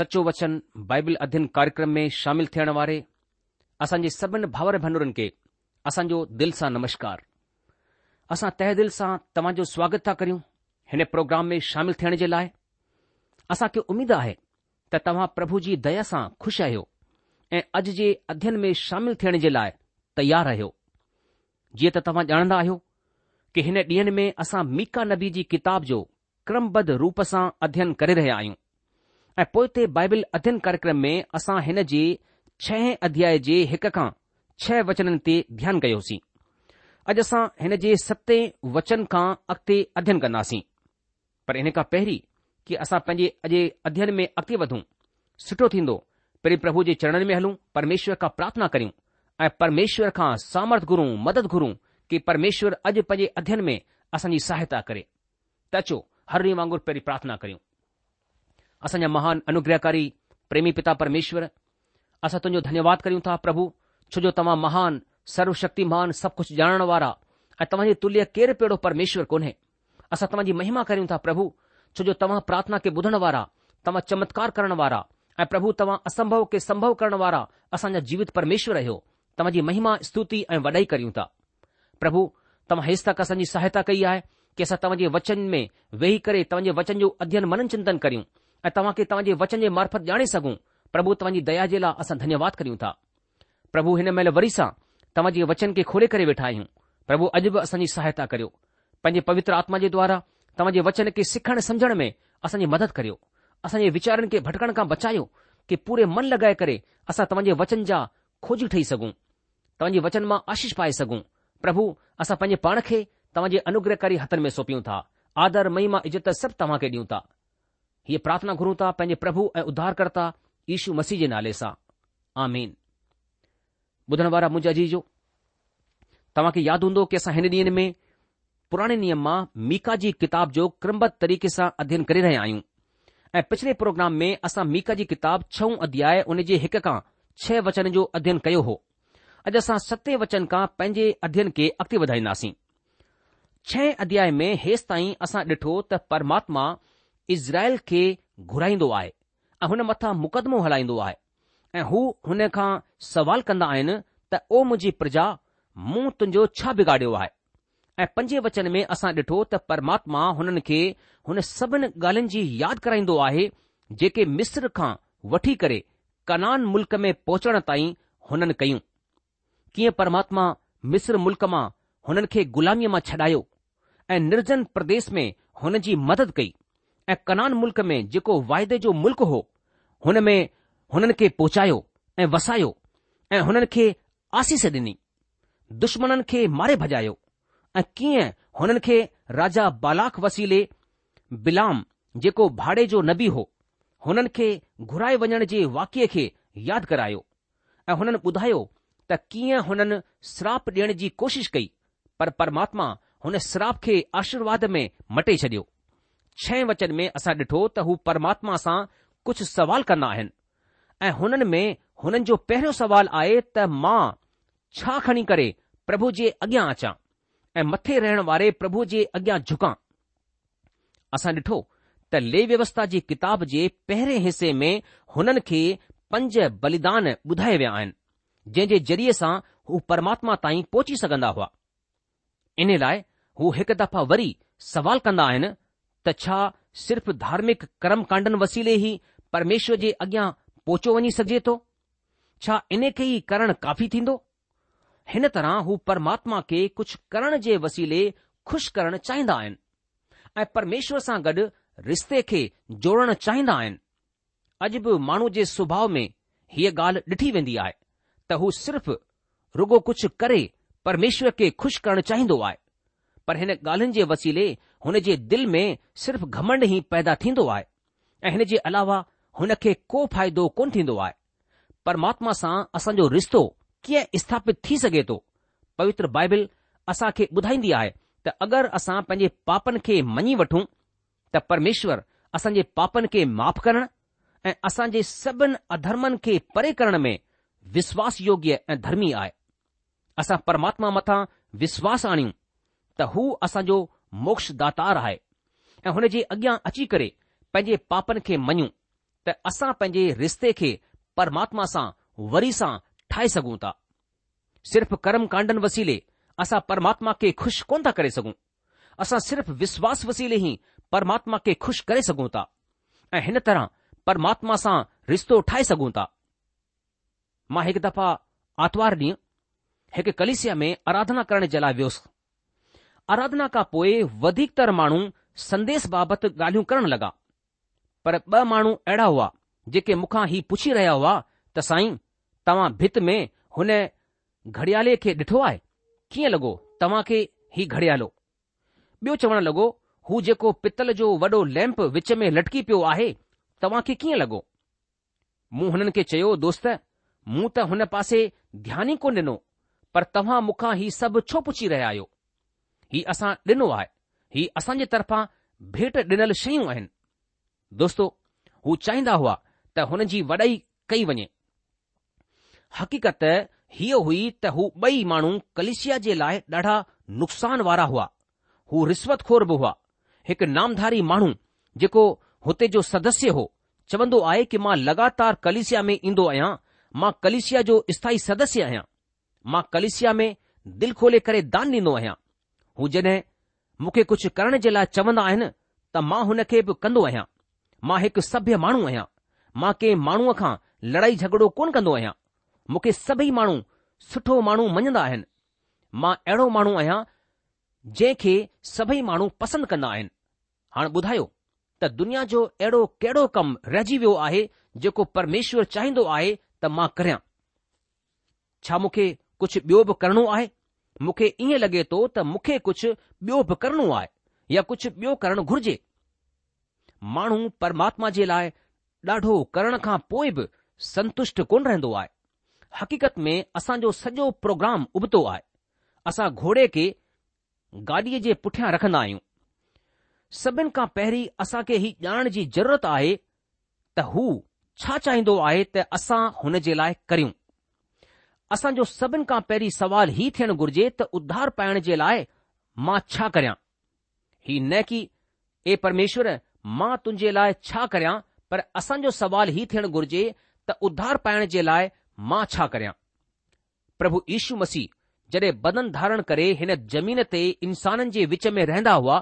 सचो वचन बाइबिल अध्ययन कार्यक्रम में शामिल थियण वारे असांजे सभिनि भाउर भेनरुनि खे असांजो दिल सां नमस्कार असां तह दिल सां तव्हां जो स्वागत था करियूं हिन प्रोग्राम में शामिल थियण जे लाइ असां खे उमीद आहे त तव्हां प्रभु जी दया सां खु़शि आहियो ऐं अॼु जे अध्ययन में शामिल थियण जे लाइ तयार आहियो जीअं त तव्हां ॼाणंदा आहियो कि हिन ॾींहनि में असां मीका नबी जी किताब जो क्रमबद्ध रूप सां अध्ययन करे रहिया आहियूं ऐं पोइ ते अध्यन कार्यक्रम में असां हिन जे छह अध्याय जे हिक खां छह वचननि ते ध्यानु कयोसीं अॼु असां हिन जे सते वचन खां अॻिते अध्यन कन्दासीं पर हिन खां पहरीं कि असां पैंजे अॼ अध्यन में अॻिते वधूं सुठो थींदो पहिरीं प्रभु जे चरणन में हलूं परमेश्वर खां प्रार्थना करियूं ऐं परमेश्वर खां सामर्थ घुरूं मदद घुरूं कि परमेश्वर अॼु पंहिंजे अध्यय में असांजी सहायता करे त अचो हरणी वांगुर पहिरीं प्रार्थना करियूं असांजा महान अनुग्रहकारी प्रेमी पिता परमेश्वर असां तुंहिंजो धन्यवाद करियूं था प्रभु छो जो तव्हां महान सर्वशक्तिमान सभु कुझु ॼाणण वारा ऐं तव्हांजे तुल्य केरु पेड़ो परमेश्वर कोन्हे असां तव्हांजी महिमा करियूं था प्रभु छो जो तव्हां प्रार्थना के ॿुधण वारा तव्हां चमत्कार करण वारा ऐं प्रभु तव्हां असंभव के संभव करण वारा असांजा जीवित परमेश्वर आहियो तव्हांजी महिमा स्तुति ऐं वॾाई करियूं था प्रभु तव्हां हे तक असांजी सहायता कई आहे कि असां तव्हांजे वचन में वेही करे तव्हांजे वचन जो अध्ययन मनन चिंतन करियूं ऐं तव्हां खे तव्हां जे वचन जे मार्फत ॼाणे सघूं प्रभु तव्हांजी दया जे लाइ असां धन्यवाद करियूं था प्रभु हिन महिल वरी सां तव्हां वचन खे खोले करे वेठा आहियूं प्रभु अॼु बि असांजी सहायता करियो पंहिंजे पवित्र आत्मा जे द्वारा तव्हां वचन खे सिखण समुझण में असांजी मदद करियो असांजे वीचारनि खे भटकण खां बचायो कि पूरे मन लॻाए करे असां तव्हांजे वचन जा खोजी ठही सघूं तव्हांजे वचन मां आशीष पाए सघूं प्रभु असां पंहिंजे पाण खे तव्हां अनुग्रहकारी हथनि में सौंपियूं था आदर महिमा इज़त सभु तव्हां खे ॾियूं था इहे पार्थना घुरूं था पंहिंजे प्रभु ऐं उधारकर्ता ईशू मसीह जे नाले सां तव्हांखे यादि हूंदो की असां हिन ॾींह में पुराणे नियम मां मीका जी किताब जो क्रम्बत तरीक़े सां अध्ययन करे रहिया आहियूं ऐं पिछले प्रोग्राम में असां मीका जी किताब छऊं अध्याय हुन जे हिक खां छह वचन जो अध्यन कयो हो अॼु असां सते वचन खां पंहिंजे अध्यन खे अॻिते वधाईंदासीं छह अध्याय में हेसि ताईं असां ॾिठो त परमात्मा इज़राइल खे घुराईंदो आहे ऐं हुन मथां मुक़दमो हलाईंदो आहे ऐं हू हुन खां सवाल कंदा आहिनि त ओ मुंहिंजी प्रजा मूं तुंहिंजो छा बिगाड़ियो आहे ऐं पंजे वचन में असां ॾिठो त परमात्मा हुननि खे हुन सभिनी ॻाल्हियुनि जी यादि कराईंदो आहे जेके मिस्र खां वठी करे कनान मुल्क़ में पहुचण ताईं हुननि कयूं कीअं परमात्मा मिस्र मुल्क़ मां हुननि खे ग़ुलामीअ मां छॾायो ऐं निर्जन प्रदेश में हुन जी मदद कई ऐं कनान मुल्क़्क़ में जेको वाइदे जो मुल्क़ हो हुन में हुननि खे पोचायो ऐं वसायो ऐं हुननि खे आसीस डि॒नी दुश्मन खे मारे भॼायो ऐं कीअं हुननि खे राजा बालाख वसीले बिलाम जेको भाड़े जो नबी हो हुननि खे घुराए वञण जे वाकिए खे यादि करायो ऐं हुननि ॿुधायो त कीअं हुननि स्राप ॾियण जी कोशिशि कई परमात्मा हुन श्राप खे आशीर्वाद में मटे छॾियो છે વચન મે અસા દેઠો તો હુ પરમાત્મા સા કુછ સવાલ કરના હૈ હનન મે હનન જો પહેરો સવાલ આયે ત મા છાખણી કરે પ્રભુજી અગ્યાચા એ મથે રહેણ વારે પ્રભુજી અગ્યા ઝુકા અસા દેઠો ત લે વ્યવસ્થા જી કિતાબ જી પહેરે હિસ્સે મે હનન કે પંજ બલિદાન બુધાય વ્યા હૈન જે જે જરીસા હુ પરમાત્મા તાઈ પોચી સકંદા હોઆ ઇને લાય હુ એક દફા વરી સવાલ કંદા હૈન त छा सिर्फ़ धार्मिक कर्म कर्मकांडनि वसीले ई परमेश्वर जे अॻियां पहुचो वञी सघिजे थो छा इन खे ई करणु काफ़ी थींदो हिन तरह हू परमात्मा खे कुझु करण जे वसीले खु़शि करणु चाहींदा आहिनि ऐं परमेश्वर सां गॾु रिश्ते खे जोड़णु चाहींदा आहिनि अॼु बि माण्हू जे सुभाउ में हीअ ॻाल्हि ॾिठी वेंदी आहे त हू सिर्फ़ु रुगो कुझु करे परमेश्वर खे खु़शि करणु चाहींदो आहे पर हिन ॻाल्हियुनि जे वसीले हुन जे दिल में सिर्फ़ घमंड ई पैदा थींदो आहे ऐं हिन जे अलावा हुन खे को फ़ाइदो कोन थींदो आहे परमात्मा सां असांजो रिश्तो कीअं स्थापित थी सघे थो पवित्र बाइबिल असां खे ॿुधाईंदी आहे त अगरि असां पंहिंजे पापनि खे मञी वठूं त परमेश्वर असांजे पापनि खे माफ़ु करणु ऐं असांजे सभिनी अधर्मनि खे परे करण में विश्वासु योग्य ऐं धर्मी आहे असां परमात्मा मथा विश्वासु आणियूं त हू असांजो मोक्ष दातार आहे ऐं हुन जे अॻियां अची करे पंहिंजे पापनि खे मञूं त असां पंहिंजे रिश्ते खे परमात्मा सां वरी सां ठाहे सघूं था सिर्फ़ कर्म कांडनि वसीले असां परमात्मा खे खु़शि कोन था करे सघूं असां सिर्फ़ विश्वास वसीले ई परमात्मा खे खु़शि करे सघूं था ऐं हिन तरह परमात्मा सां रिश्तो ठाहे सघूं था मां हिकु दफ़ा आर्तवार ॾींहुं हिकु कलिसिया में आराधना करण जे लाइ वियोसि आराधना खां पोइ वधीकतर माण्हू संदेस बाबति ॻाल्हियूं करण लॻा पर ॿ माण्हू अहिड़ा हुआ जेके मूंखां ही पुछी रहिया हुआ त साईं तव्हां भित में हुन घड़ियाले खे ॾिठो आहे कीअं लॻो तव्हां खे ही घड़ियालो ॿियो चवण लगो हू जेको पितल जो वॾो लैम्प विच में लटकी पियो आहे तव्हां खे कीअं लॻो मूं हुननि खे चयो दोस्त मूं त हुन पासे ध्यान ई कोन ॾिनो पर तव्हां मूंखां ही सभु छो पुछी रहिया आहियो ही असां ॾिनो आहे ही असां जे तरफां भेट ॾिनल शयूं आहिनि दोस्तो हू चाहींदा हुआ त हुन जी वॾाई कई वञे हक़ीक़त हीअ हुई त हू ॿई माण्हू कलिशिया जे लाइ ॾाढा नुक़सान वारा हुआ हू रिश्वत खोर बि हुआ हिकु नामधारी माण्हू जेको हुते जो सदस्य हो चवंदो आहे कि मां लगातार कलिसिया में ईंदो आहियां मां कलिसिया जो स्थाई सदस्य आहियां मां कलिसिया में दिलि खोले करे दान ॾींदो आहियां हू जड॒हिं मूंखे कुझु करण जे लाइ चवंदा आहिनि त मां हुन खे बि कंदो आहियां मां हिकु सभ्य माण्हू आहियां मां कंहिं माण्हूअ खां लड़ाई झगड़ो कोन कंदो आहियां मूंखे सभई माण्हू सुठो माण्हू मञंदा आहिनि मां अहिड़ो माण्हू आहियां जंहिंखे सभई माण्हू पसंदि कंदा आहिनि हाणे ॿुधायो त दुनिया जो अहिड़ो कहिड़ो कमु रहिजी वियो आहे जेको परमेश्वर चाहींदो आहे त मां करियां छा मूंखे कुझु ॿियो बि करणो आहे मूंखे ईअं लॻे थो त मूंखे कुझु ॿियो बि करणो आहे या कुझु ॿियो करणु घुर्जे माण्हू परमात्मा जे लाइ ॾाढो करण खां पोइ बि संतुष्ट कोन रहंदो आहे हक़ीक़त में असांजो सॼो प्रोग्राम उबतो आहे असां घोड़े खे गाॾीअ जे पुठियां रखंदा आहियूं सभिनि खां पहिरीं असां खे ही ॼाणण जी ज़रूरत आहे त हू छा चाहींदो आहे त असां हुन जे लाइ करियूं असांजो सभिनि खां पहिरीं सवालु ई थियणु घुर्जे त उधार पाइण जे लाइ मां छा करियां ही न की ए परमेश्वर मां तुंहिंजे लाइ छा करियां पर असांजो सवालु ई थियणु घुर्जे त उधार पाइण जे लाइ मां छा करियां प्रभु यीशू मसीह जॾहिं बदन धारण करे हिन ज़मीन ते इंसाननि जे विच में रहंदा हुआ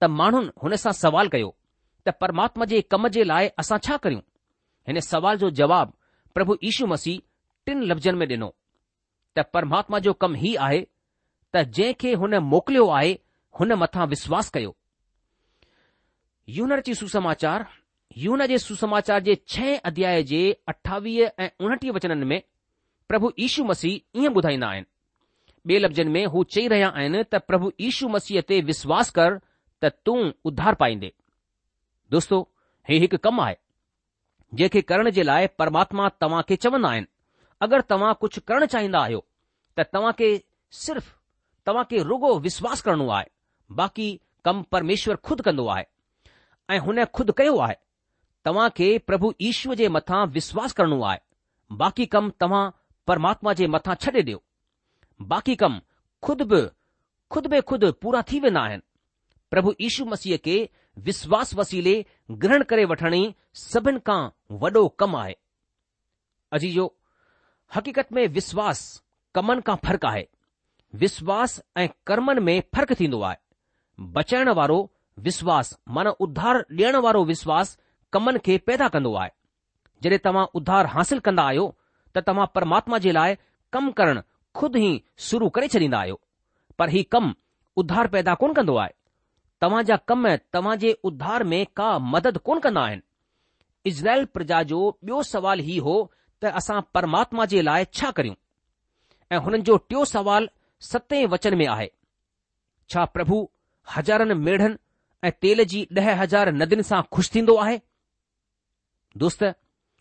त माण्हुनि हुन सां सवाल कयो त परमात्मा जे कम जे लाइ असां छा करियूं हिन सवाल जो जवाबु प्रभु यीशू मसीह टिनि लफ़्ज़नि में ॾिनो त परमात्मा जो कमु ई आहे त जंहिंखे हुन मोकिलियो आहे हुन मथां विश्वास कयो यूनर जी सुसमाचार यून जे सुसमाचार जे छह अध्याय जे अठावीह ऐं उणटीह वचननि में प्रभु इशू मसीह ईअं ॿुधाईंदा आहिनि ॿिए लफ़्ज़नि में हू चई रहिया आहिनि त प्रभु इशू मसीह ते विश्वास कर त तूं उधार पाईंदे दोस्तो हे हिकु कमु आहे जंहिंखे करण जे लाइ परमात्मा तव्हां खे चवंदा आहिनि अगरि तव्हां कुझु करणु चाहींदा आहियो त तव्हांखे सिर्फ़ु तव्हांखे रुगो विश्वासु करिणो आहे बाक़ी कमु परमेश्वर ख़ुदि कंदो आहे ऐं हुन ख़ुदि कयो आहे तव्हांखे प्रभु ईश्व जे मथां विश्वास करिणो आहे बाक़ी कमु तव्हां परमात्मा जे मथां छ्ॾे ॾियो बाक़ी कमु ख़ुदि बि ख़ुदि बे ख़ुदि पूरा थी वेंदा आहिनि प्रभु ईशू मसीह खे विश्वास वसीले ग्रहण करे वठणी सभिनि खां वॾो कमु आहे अजीजो हक़ीक़त में विश्वासु कमनि खां फ़र्क़ु आहे विश्वास ऐं कर्मनि में फ़र्क़ु थीन्दो आहे बचाइण वारो विश्वास मान उद्धार ॾियणु वारो विश्वास कमनि खे पैदा कंदो आहे जड॒हिं तव्हां उध्धार हासिल कंदा आहियो त तव्हां परमात्मा जे लाइ कमु करणु खुद ई शुरू करे छॾींदा आहियो पर हीउ कमु उधार पैदा कोन कंदो आहे तव्हां जा कम तव्हां जे उध्धार में का मदद कोन कंदा आहिनि इज़राइल प्रजा जो ॿियो सवाल हीउ हो त असां परमात्मा जे लाइ छा करियूं ऐं हुननि जो टियों सवालु सते वचन में आहे छा प्रभु हज़ारनि मेढनि ऐं तेल जी ॾह हज़ार नदियुनि सां ख़ुशि थींदो आहे दोस्त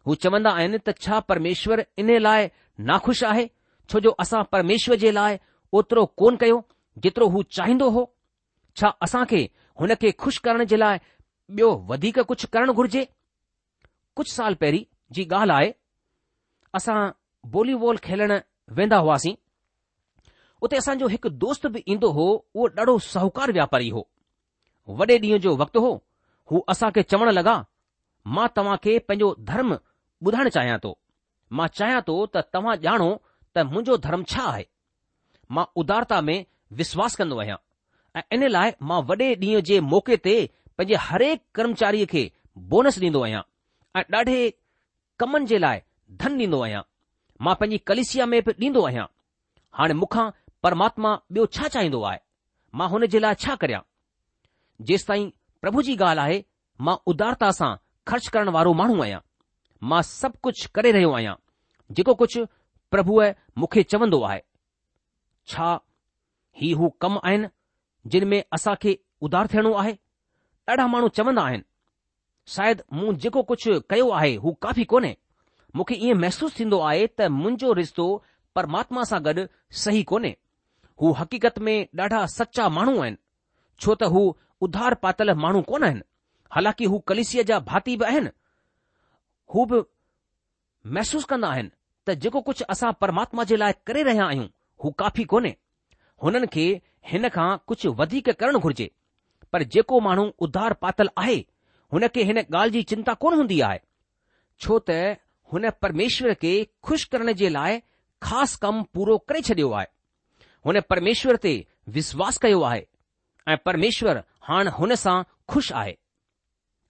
हू चवंदा आहिनि त छा परमेश्वर इन लाइ ना आहे छो जो असां परमेश्वर जे लाइ ओतिरो कोन कयो जेतिरो हू चाहींदो हो छा असांखे हुन खे खु़शि करण जे लाइ ॿियो वधीक कुझु करणु घुर्जे कुझु साल पहिरीं जी ॻाल्हि आहे असां वेंदा हुआसीं उते असांजो हिकु दोस्त बि ईंदो हो उहो ॾाढो साहूकार व्यापारी हो वॾे ॾींहं जो वक़्तु हो हू असां खे चवण लॻा मां तव्हां खे पंहिंजो धर्म ॿुधाइणु चाहियां थो मां चाहियां थो त तव्हां ॼाणो त मुंहिंजो धर्म छा आहे मां उदारता में विश्वास कंदो आहियां ऐं इन लाइ मां वॾे ॾींहं जे मौके ते पंहिंजे हरेक कर्मचारीअ खे बोनस ॾींदो आहियां ऐं ॾाढे कमनि जे लाइ धन ॾींदो आहियां मां पंहिंजी कलिसिया में बि ॾींदो आहियां हाणे मूंखां परमात्मा ॿियो छा चाहींदो आहे मां हुन जे लाइ छा करियां जेस ताईं प्रभु जी ॻाल्हि आहे मां उदारता सां ख़र्च करण वारो माण्हू आहियां मां सभु कुझु करे रहियो आहियां जेको कुझु प्रभुअ मूंखे चवंदो आहे छा ही हू कम आहिनि जिन में असां खे उधार थियणो आहे ॾाढा माण्हू चवंदा आहिनि शायदि मूं जेको कुझु कयो आहे हू काफ़ी कोन्हे मूंखे ईअं महसूसु थींदो आहे त मुंहिंजो रिश्तो परमात्मा सां गॾु सही कोन्हे हू हक़ीक़त में ॾाढा सचा माण्हू आहिनि छो त हू उधार पातल माण्हू कोन आहिनि हालांकि हू कलिसीअ जा भाती बि आहिनि हू बि महसूसु कंदा आहिनि त जेको कुझु असां परमात्मा जे लाइ करे रहिया आहियूं हू काफ़ी कोन्हे हुननि खे हिन खां कुझु वधीक करणु घुर्जे पर जेको माण्हू उधार पातल आहे हुन खे हिन ॻाल्हि जी चिंता कोन हूंदी आहे छो त हुन परमेश्वर खे खु़शि करण जे लाइ ख़ासि कमु पूरो करे छडि॒यो आहे हुन परमेश्वर ते विश्वास कयो आहे ऐं परमेश्वर हाणे हुन सां ख़ुशि आहे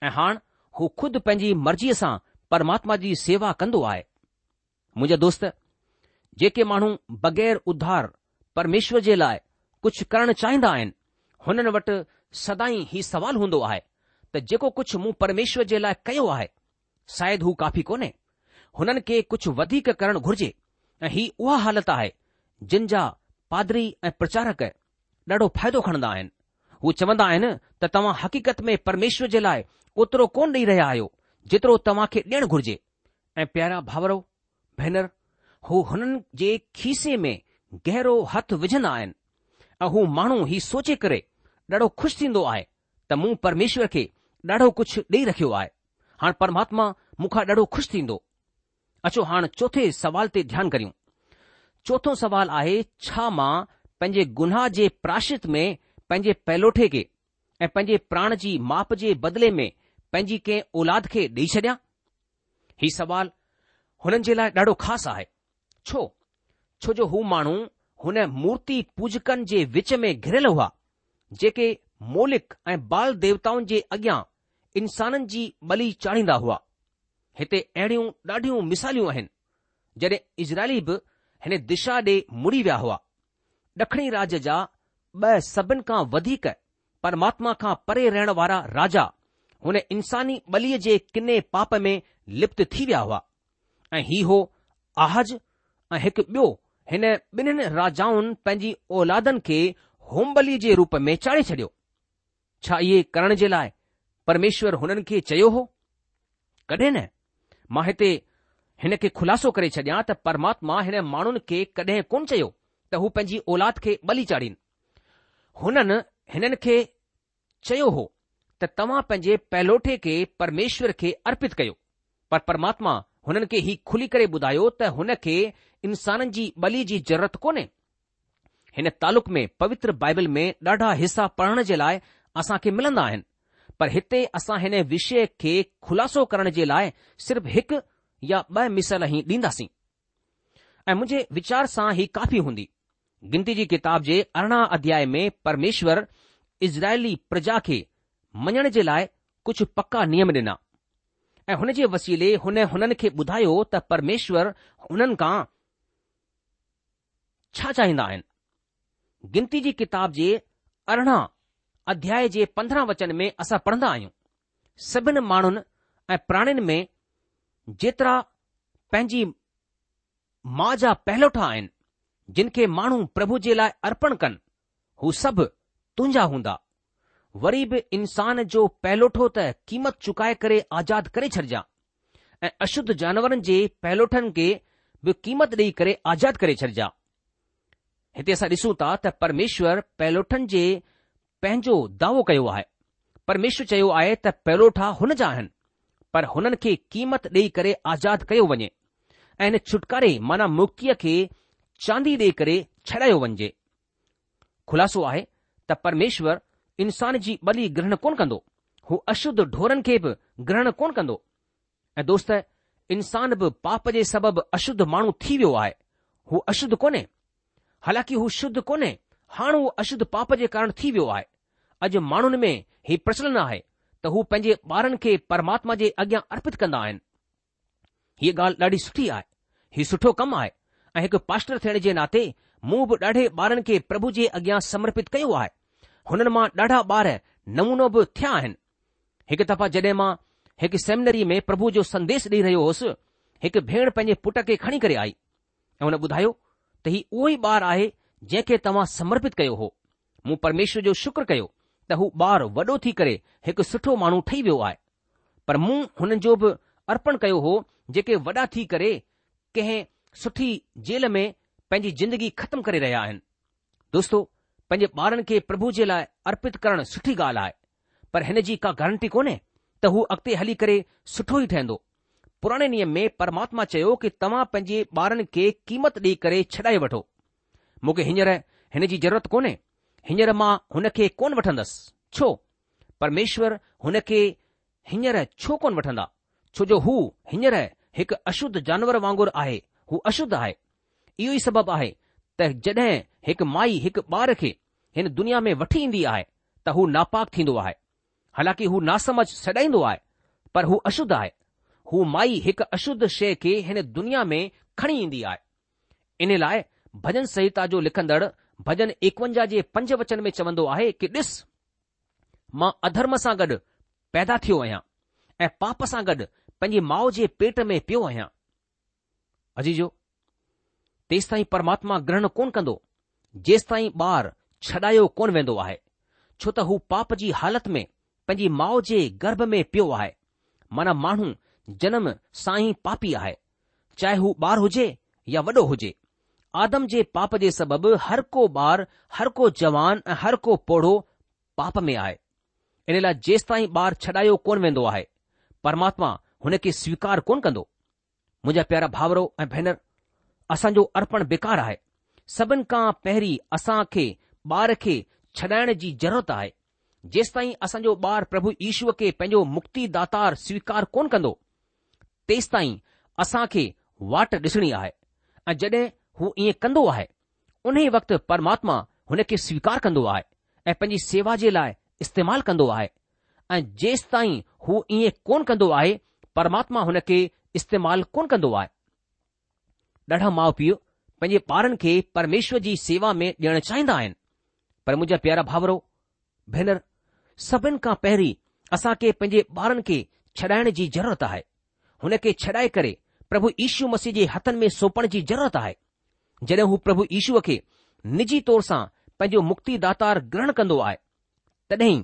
ऐं हाणे हू ख़ुदि पंहिंजी मर्ज़ीअ सां परमात्मा जी सेवा कंदो आहे मुंहिंजा दोस्त जेके माण्हू बग़ैर उधार परमेश्वर जे लाइ कुझु करणु चाहींदा आहिनि हुननि वटि सदाई ही सवाल हूंदो आहे त जेको कुझु मूं परमेश्वर जे लाइ कयो आहे शायदि हू काफ़ी कोन्हे हुननि खे कुझु वधीक करणु घुर्जे ऐं ही उहा हालति आहे जिन जा पादरी ऐं प्रचारक ॾाढो फ़ाइदो खणंदा आहिनि हू चवंदा आहिनि त तव्हां हक़ीक़त में परमेश्वर जे लाइ ओतिरो कोन ॾेई रहिया आहियो जेतिरो तव्हां खे ॾियणु घुर्जे ऐं प्यारा भाउरो भेनर हू हुननि जे खीसे में गहरो हथ विझंदा आहिनि ऐं हू माण्हू ही सोचे करे ॾाढो खु़शि थींदो आहे त मूं परमेश्वर खे ॾाढो कुझु ॾेई रखियो आहे हाणे परमात्मा मूंखां ॾाढो खु़शि थींदो अचो हाणे चोथे सवाल ते ध्यानु करियूं चोथो सवाल आहे छा मां पंहिंजे गुनाह जे प्राशित में पंहिंजे पैलोठे खे ऐं पंहिंजे प्राण जी माप जे बदिले में पंहिंजी कंहिं औलाद खे ॾेई छॾियां ही सवाल हुननि जे लाइ ॾाढो ख़ासि आहे छो छो जो हू माण्हू हुन मूर्ति पूजकनि जे विच में घिरियल हुआ जेके मौलिक ऐं बाल देवताउनि जे अॻियां इंसाननि जी बली चाढ़ींदा हुआ हिते अहिड़ियूं ॾाढियूं मिसालियूं आहिनि जॾहिं इज़राइली बि हिन दिशा ॾे मुड़ी विया हुआ ॾखिणी राज्य जा ॿ सभिनि खां वधीक परमात्मा खां परे रहण वारा राजा हुन इंसानी बलीअ जे किने पाप में लिप्त थी विया हुआ ऐं ही हो आहज ऐं हिकु ॿियो हिन ॿिन्हिनि राजाउनि पंहिंजी औलादनि खे होम जे रूप में चाढ़े छडि॒यो छा इहे करण जे लाइ परमेश्वर हुननि खे चयो हो कॾहिं न मां हिते हिन खे खु़लासो करे छॾियां त परमात्मा हिन माण्हुनि खे कॾहिं कोन चयो त हू पंहिंजी औलाद खे बली चाढ़ीनि हुननि हिननि खे चयो हो त तव्हां पंहिंजे पहलोठे खे परमेश्वर खे अर्पित कयो पर परमात्मा हुननि खे ही खुली करे ॿुधायो त हुन खे इंसाननि जी बली जी ज़रूरत कोन्हे हिन तालुक में पवित्र बाइबल में ॾाढा हिसा पढ़ण जे लाइ असांखे मिलंदा आहिनि पर हिते असां हिन विषय खे खुलासो करण जे लाइ सिर्फ़ हिकु या ॿ मिसल ई ॾींदासीं ऐं मुंहिंजे विचार सां ही काफ़ी हूंदी गिनती जी किताब जे अरिड़हं अध्याय में परमेश्वर इज़राइली प्रजा खे मञण जे लाइ कुझु पका नियम ॾिना ऐं हुन जे वसीले हुन हुननि खे ॿुधायो त परमेश्वर हुननि खां छा चाहींदा आहिनि गिनती जी किताब जे अरिड़हं अध्याय जे पंद्रहं वचन में असां पढ़ंदा आहियूं सभिनि माण्हुनि ऐं प्राणियुनि में जेतिरा पंहिंजी माउ जा पहलोठा आहिनि जिन खे माण्हू प्रभु जे लाइ अर्पण कनि हू सभु तुंहिंजा हूंदा वरी बि इंसान जो पहलोठो त क़ीमत चुकाए करे आज़ाद करे छॾिजा ऐं अशुद्ध जानवरनि जे पहलोठनि खे बि क़ीमत ॾेई करे आज़ाद करे छॾिजांइ हिते असां ॾिसूं था त परमेश्वर पहलोठनि जे पंहिंजो दावो कयो आहे परमेश्वर चयो आहे त पैरोठा हुन जा आहिनि पर हुननि खे क़ीमत ॾेई करे आज़ादु कयो वञे ऐं हिन छुटकारे माना मुक्तिअ खे चांदी ॾेई करे छॾायो वञे ख़ुलासो आहे त परमेश्वर इंसान जी बली ग्रहण कोन्ह कंदो हू अशुद्ध ढोरनि खे बि ग्रहण कोन कंदो ऐं दोस्त इंसान बि पाप जे सबबि अशुद्ध माण्हू थी वियो आहे हू अशुद्ध कोन्हे हालांकि हू शुद्ध कोन्हे हाणे हू अशुद्ध पाप जे कारण थी वियो आहे अॼु माण्हुनि में हीउ प्रचलन आहे त हू पंहिंजे ॿारनि खे परमात्मा जे अॻियां अर्पित कंदा आहिनि हीअ ॻाल्हि ॾाढी सुठी आहे हीउ सुठो कमु आहे ऐं हिकु पास्टर थियण जे नाते मूं बि ॾाढे ॿारनि खे प्रभु जे अॻियां समर्पित कयो आहे हुननि मां ॾाढा ॿार नमूनो बि थिया आहिनि हिकु दफ़ा जॾहिं मां हिकु सेमिनरी में प्रभु जो संदेश ॾेई रहियो होसि हिकु भेण पंहिंजे पुट खे खणी करे आई ऐं हुन ॿुधायो त हीउ उहो ई ॿारु आहे जंहिंखे तव्हां समर्पित कयो हो मूं परमेश्वर जो शुक्र कयो त हू ॿार वॾो थी करे हिकु सुठो माण्हू ठही वियो आहे पर मूं हुननि जो बि अर्पण कयो हो जेके वॾा थी करे कंहिं सुठी जेल में पंहिंजी ज़िंदगी ख़तमु करे रहिया आहिनि दोस्तो पंहिंजे ॿारनि खे प्रभु जे लाइ अर्पित करणु सुठी ॻाल्हि आहे पर हिन जी का गारंटी कोन्हे त हू अॻिते हली करे सुठो ई ठहिंदो पुराणे नियम में परमात्मा चयो कि तव्हां पंहिंजे ॿारनि खे क़ीमत ॾेई करे छॾाए वठो मूंखे हींअर हिन जी ज़रूरत कोन्हे हींअर मां हुन खे कोन वठंदसि छो परमेश्वर हुन खे हींअर छो कोन वठंदा छो जो हू हींअर हिकु अशुद्ध जानवर वांगुरु आहे हू अशुद्ध आहे इहो ई सबबु आहे त जड॒हिं माई हिकु ॿार खे हिन दुनिया में वठी ईंदी आहे त हू नापाक थींदो आहे हालांकि हू नासमझ सॾाईंदो आहे पर हू अशुद्ध आहे हू माई हिकु अशुद्ध शइ खे हिन दुनिया में खणी ईंदी आहे इन लाइ भजन संहिता जो लिखंदड़ भजन एकवंजाह जे पंज वचन में चवंदो आहे कि ॾिस मां अधर्म सां गॾु पैदा थियो आहियां ऐं पाप सां गॾु पंहिंजी माउ जे पेट में पियो आहियां अजी जो तेस ताईं परमात्मा ग्रहण कोन कंदो जेसि ताईं ॿार छॾायो कोन वेंदो आहे छो त हू पाप जी हालति में पंहिंजी माउ जे गर्भ में पियो आहे माना माण्हू जनम सां ई पापी आहे चाहे हू ॿारु हुजे या वॾो हुजे आदम जे पाप जे सबबि हर को ॿारु हर को जवान ऐं हर को पौढो पाप में आहे इन लाइ जेसत ताईं ॿारु छॾायो कोन वेंदो आहे परमात्मा हुन खे स्वीकार कोन कंदो मुंहिंजा प्यारा भाउरो ऐं भेनरु असांजो अर्पण बेकार आहे सभिनि खां पहिरीं असां खे ॿार खे छॾाइण जी ज़रूरत आहे जेसिताईं असांजो ॿार प्रभु ईश्वर खे पंहिंजो मुक्ति दातार स्वीकार कोन कंदो तेसि ताईं असां खे वाट ॾिसणी आहे ऐं जॾहिं हू इएं कंदो आहे उन ई वक़्ति परमात्मा हुन खे स्वीकार कंदो आहे ऐं पंहिंजी सेवा जे लाइ इस्तेमालु कंदो आहे ऐं जेसि ताईं हू इएं कोन कंदो आहे परमात्मा हुन खे इस्तेमालु कोन कंदो आहे ॾाढा माउ पीउ पंहिंजे ॿारनि खे परमेश्वर जी सेवा में ॾियणु चाहींदा आहिनि पर मुंहिंजा प्यारा भाउरो भेनरु सभिनि खां पहिरीं असांखे पंहिंजे ॿारनि खे छॾाइण जी ज़रूरत आहे हुन खे छडाए करे प्रभु ईशु मसीह जे हथनि में सौपण जी ज़रूरत आहे जॾहिं हू प्रभु ईशूअ खे निजी तौर सां पंहिंजो मुक्तिदातार ग्रहण कंदो आहे तॾहिं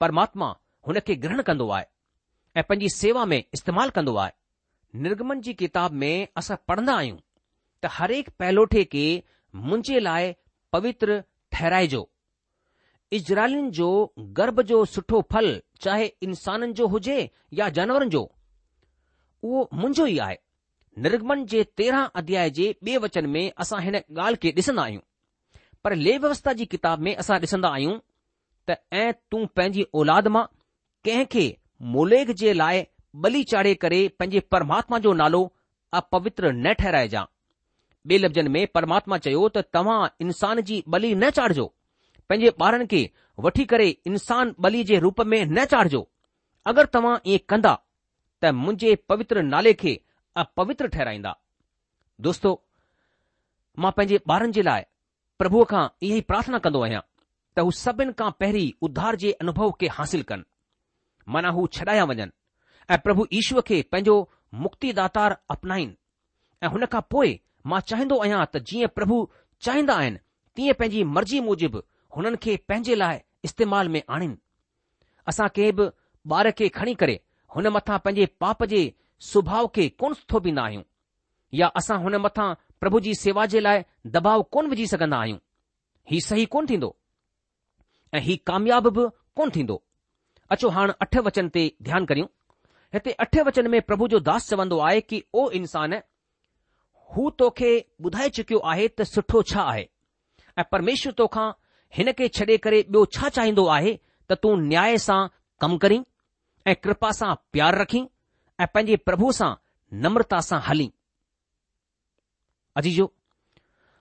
परमात्मा हुन खे ग्रहण कंदो आहे ऐं पंहिंजी सेवा में इस्तेमालु कंदो आहे निर्गमन जी किताब में असां पढ़ंदा आहियूं त हरेक पहलोठे खे मुंहिंजे लाइ पवित्र ठहिराइजो इजराइलनि जो गर्व जो सुठो फल चाहे इंसाननि जो हुजे या जानवरनि जो उहो मुंहिंजो ई आहे निर्गमन जे तेरहं अध्याय जे ॿिए वचन में असां हिन ॻाल्हि खे ॾिसंदा आहियूं पर लेह व्यवस्था जी किताब में असां ॾिसंदा आहियूं त ऐं तूं पंहिंजी औलाद मां कंहिं खे जे लाइ बली चाढ़े करे पंहिंजे परमात्मा जो नालो अपवित्र न ठहराइ ॿिए लफ़्ज़नि में परमात्मा चयो त तव्हां इंसान जी बली न चाढ़िजो पंहिंजे ॿारनि खे वठी करे इंसान बली जे रूप में न चाढ़िजो अगरि तव्हां ईअं कंदा त मुंहिंजे पवित्र नाले खे ऐं पवित्र ठहिराईंदा दोस्तो मां पंहिंजे ॿारनि जे लाइ प्रभुअ खां ईअं ई प्रार्थना कंदो आहियां त हू सभिनि खां पहिरीं उद्धार जे अनुभव खे हासिल कनि माना हू छॾाया वञनि ऐं प्रभु ईश्वर खे पंहिंजो मुक्तिदातार अपनाइनि ऐं हुन खां पोइ मां चाहिंदो आहियां त जीअं प्रभु चाहींदा आहिनि तीअं पंहिंजी मर्ज़ी मूजिबि हुननि खे पंहिंजे लाइ इस्तेमाल में आणिनि असां कंहिं बि ॿार खे खणी करे हुन मथां पंहिंजे पाप जे सुभाउ खे कोन थोपींदा आहियूं या असां हुन मथां प्रभु जी सेवा जे लाइ दबाव कोन विझी सघंदा आहियूं हीउ सही कोन थींदो ऐं हीउ कामयाब बि कोन थींदो अचो हाणे अठ वचन ते ध्यानु करियूं हिते अठ वचन में प्रभु जो दास चवंदो आहे की ओ इंसान हू तोखे ॿुधाए चुकियो आहे त सुठो छा आहे ऐं परमेश्वर तोखां हिन खे छॾे करे ॿियो छा चाहींदो आहे त तूं न्याय सां कमु करीं ऐं कृपा सां प्यारु रखीं ऐं पंहिंजे प्रभु सां नम्रता सां हली अजीजो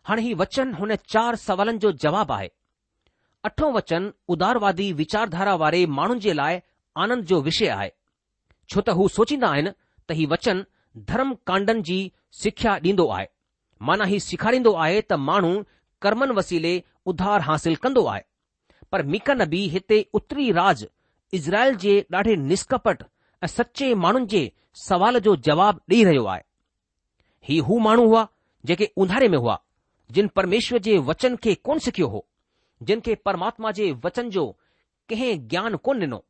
हाणे हीउ वचन हुन चार सवालनि जो जवाबु आहे अठो वचन उदारवादी विचारधारा वारे माण्हुनि जे लाइ आनंद जो विषय आहे छो त हू सोचींदा आहिनि त हीउ वचन धर्म कांडनि जी सिख्या ॾींदो आहे माना हीउ सेखारींदो आहे त माण्हू कर्मनि वसीले उधार हासिल कंदो आहे पर मीक नबी हिते उत्तरी राज इज़राइल जे ॾाढे निष्कपट ऐं सचे माण्हुनि जे सवाल जो जवाब ॾेई रहियो आहे ही हू माण्हू हुआ जेके उंहारे में हुआ जिन परमेश्वर जे वचन खे कोन सिखियो हो जिन खे परमात्मा जे वचन जो कंहिं ज्ञान कोन ॾिनो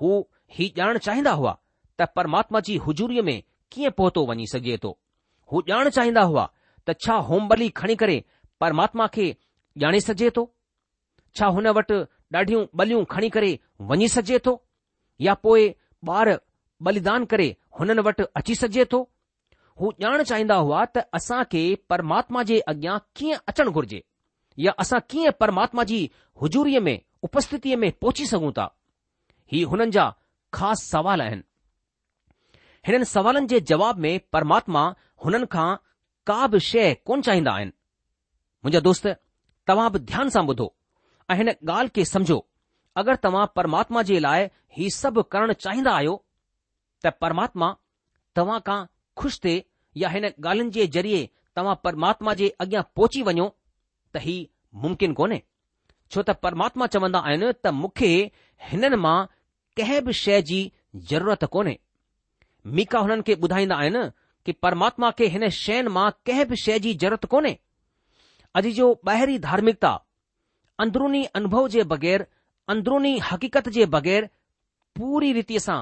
हू ही ॼाण चाहींदा हुआ त परमात्मा जी हुजूरीअ में कीअं पहुतो वञी सघे थो हू ॼाण चाहींदा हुआ त छा होम बली खणी करे परमात्मा खे ॼाणे सघिजे थो छा हुन वटि ॾाढियूं बलियूं खणी करे वञी सघिजे थो या पोइ ॿार बलिदान करे हुननि वटि अची सघिजे थो हू ॼाण चाहींदा हुआ त असां खे परमात्मा जे अॻियां कीअं अचणु घुर्जे या असां कीअं परमात्मा जी हुजूरीअ में उपस्थितीअ में पहुची सघूं था ही हुननि जा ख़ासि सवाल आहिनि हिननि सवालनि जे जवाब में परमात्मा हुननि खां का बि शइ कोन चाहींदा आहिनि मुंहिंजा दोस्त तव्हां बि ध्यान सां ॿुधो ऐं हिन ॻाल्हि खे समझो अगरि तव्हां परमात्मा जे लाइ ही सभु करणु चाहींदा आहियो त परमात्मा तव्हां खां खु़शि थिए या हिन ॻाल्हियुनि जे ज़रिए तव्हां परमात्मा जे अॻियां पहुची वञो त ही मुमकिन कोन्हे छो त परमात्मा चवंदा आहिनि त मूंखे हिननि मां कंहिं बि शइ जी जरूरत कोन्हे मीका हुननि खे ॿुधाईंदा आहिनि कि परमात्मा खे हिन शयुनि मां कंहिं बि शइ जी ज़रूरत कोन्हे अॼु जो ॿाहिरी धार्मिकता अंदरुनी अनुभव जे बग़ैर अंदरूनी हकीक़त जे बगै़र पूरी रीति सां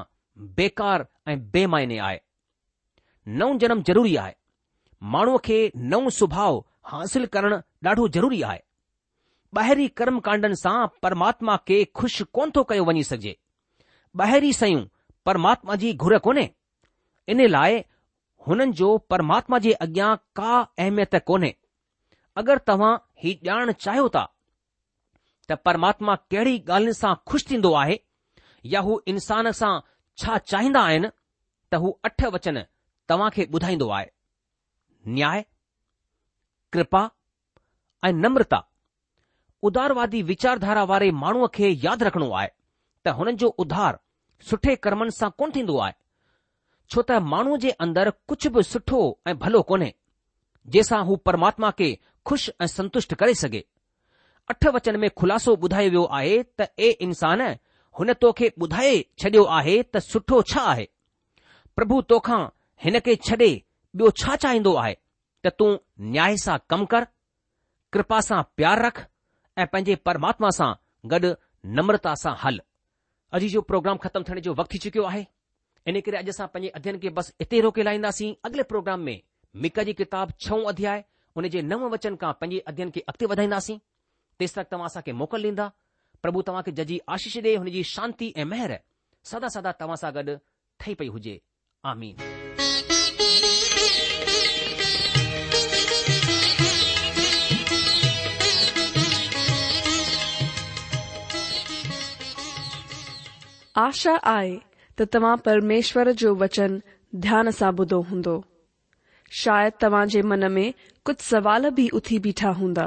बेकार ऐं बेमायने आहे नओं जनमु ज़रूरी आहे माण्हूअ खे नओं सुभाउ हासिल करणु ॾाढो ज़रूरी आहे ॿाहिरी कर्मकांडनि सां परमात्मा खे खु़शि कोन थो कयो वञी सघजे ॿाहिरीं शयूं परमात्मा जी घुर कोन्हे इन लाइ हुननि जो परमात्मा जे अॻियां का अहमियत कोन्हे अगरि तव्हां हीउ ॼाण चाहियो था त परमात्मा कहिड़ी ॻाल्हि सां खु़शि थींदो आहे या हू इंसान सां छा चाहींदा आहिनि त हू अठ वचन तव्हां खे ॿुधाईंदो आहे न्याय कृपा ऐं नम्रता उदारवादी वीचारधारा वारे माण्हूअ खे यादि रखणो आहे त हुननि जो उधार सुठे कर्मनि सां कोन थींदो आहे छो त माण्हूअ जे अंदरि कुझु बि सुठो ऐं भलो कोन्हे जंहिंसां हू परमात्मा खे खु़शि ऐं संतुष्ट करे सघे अठ वचन में ख़ुलासो ॿुधायो वियो आहे त ए इंसान हुन तोखे ॿुधाए छॾियो आहे त सुठो छा आहे प्रभु तोखा हिन खे छॾे ॿियो छा चाहींदो आहे त तूं न्याय सां कमु कर कृपा सां प्यारु रख ऐं पंहिंजे परमात्मा सां गॾु नम्रता सां हल अॼु जो प्रोग्राम ख़तमु थियण जो वक़्तु थी चुकियो आहे इन करे अॼु असां पंहिंजे अध्ययन खे बसि इते रोके लाहींदासीं अॻिले प्रोग्राम में मिका जी किताब छऊं अध्याय हुन जे नव वचन खां पंहिंजे अध्ययन खे अॻिते वधाईंदासीं तेसि तक तव्हां असांखे मोकिल ॾींदा प्रभु तव्हांखे जजी आशीष ॾे हुनजी शांती ऐं महिर सदा सदा तव्हां सां गॾु ठही पई हुजे आशा आहे त तव्हां परमेश्वर जो वचन ध्यान सां ॿुधो हूंदो शायदि तव्हां जे मन में कुझु सवाल बि उथी बीठा हूंदा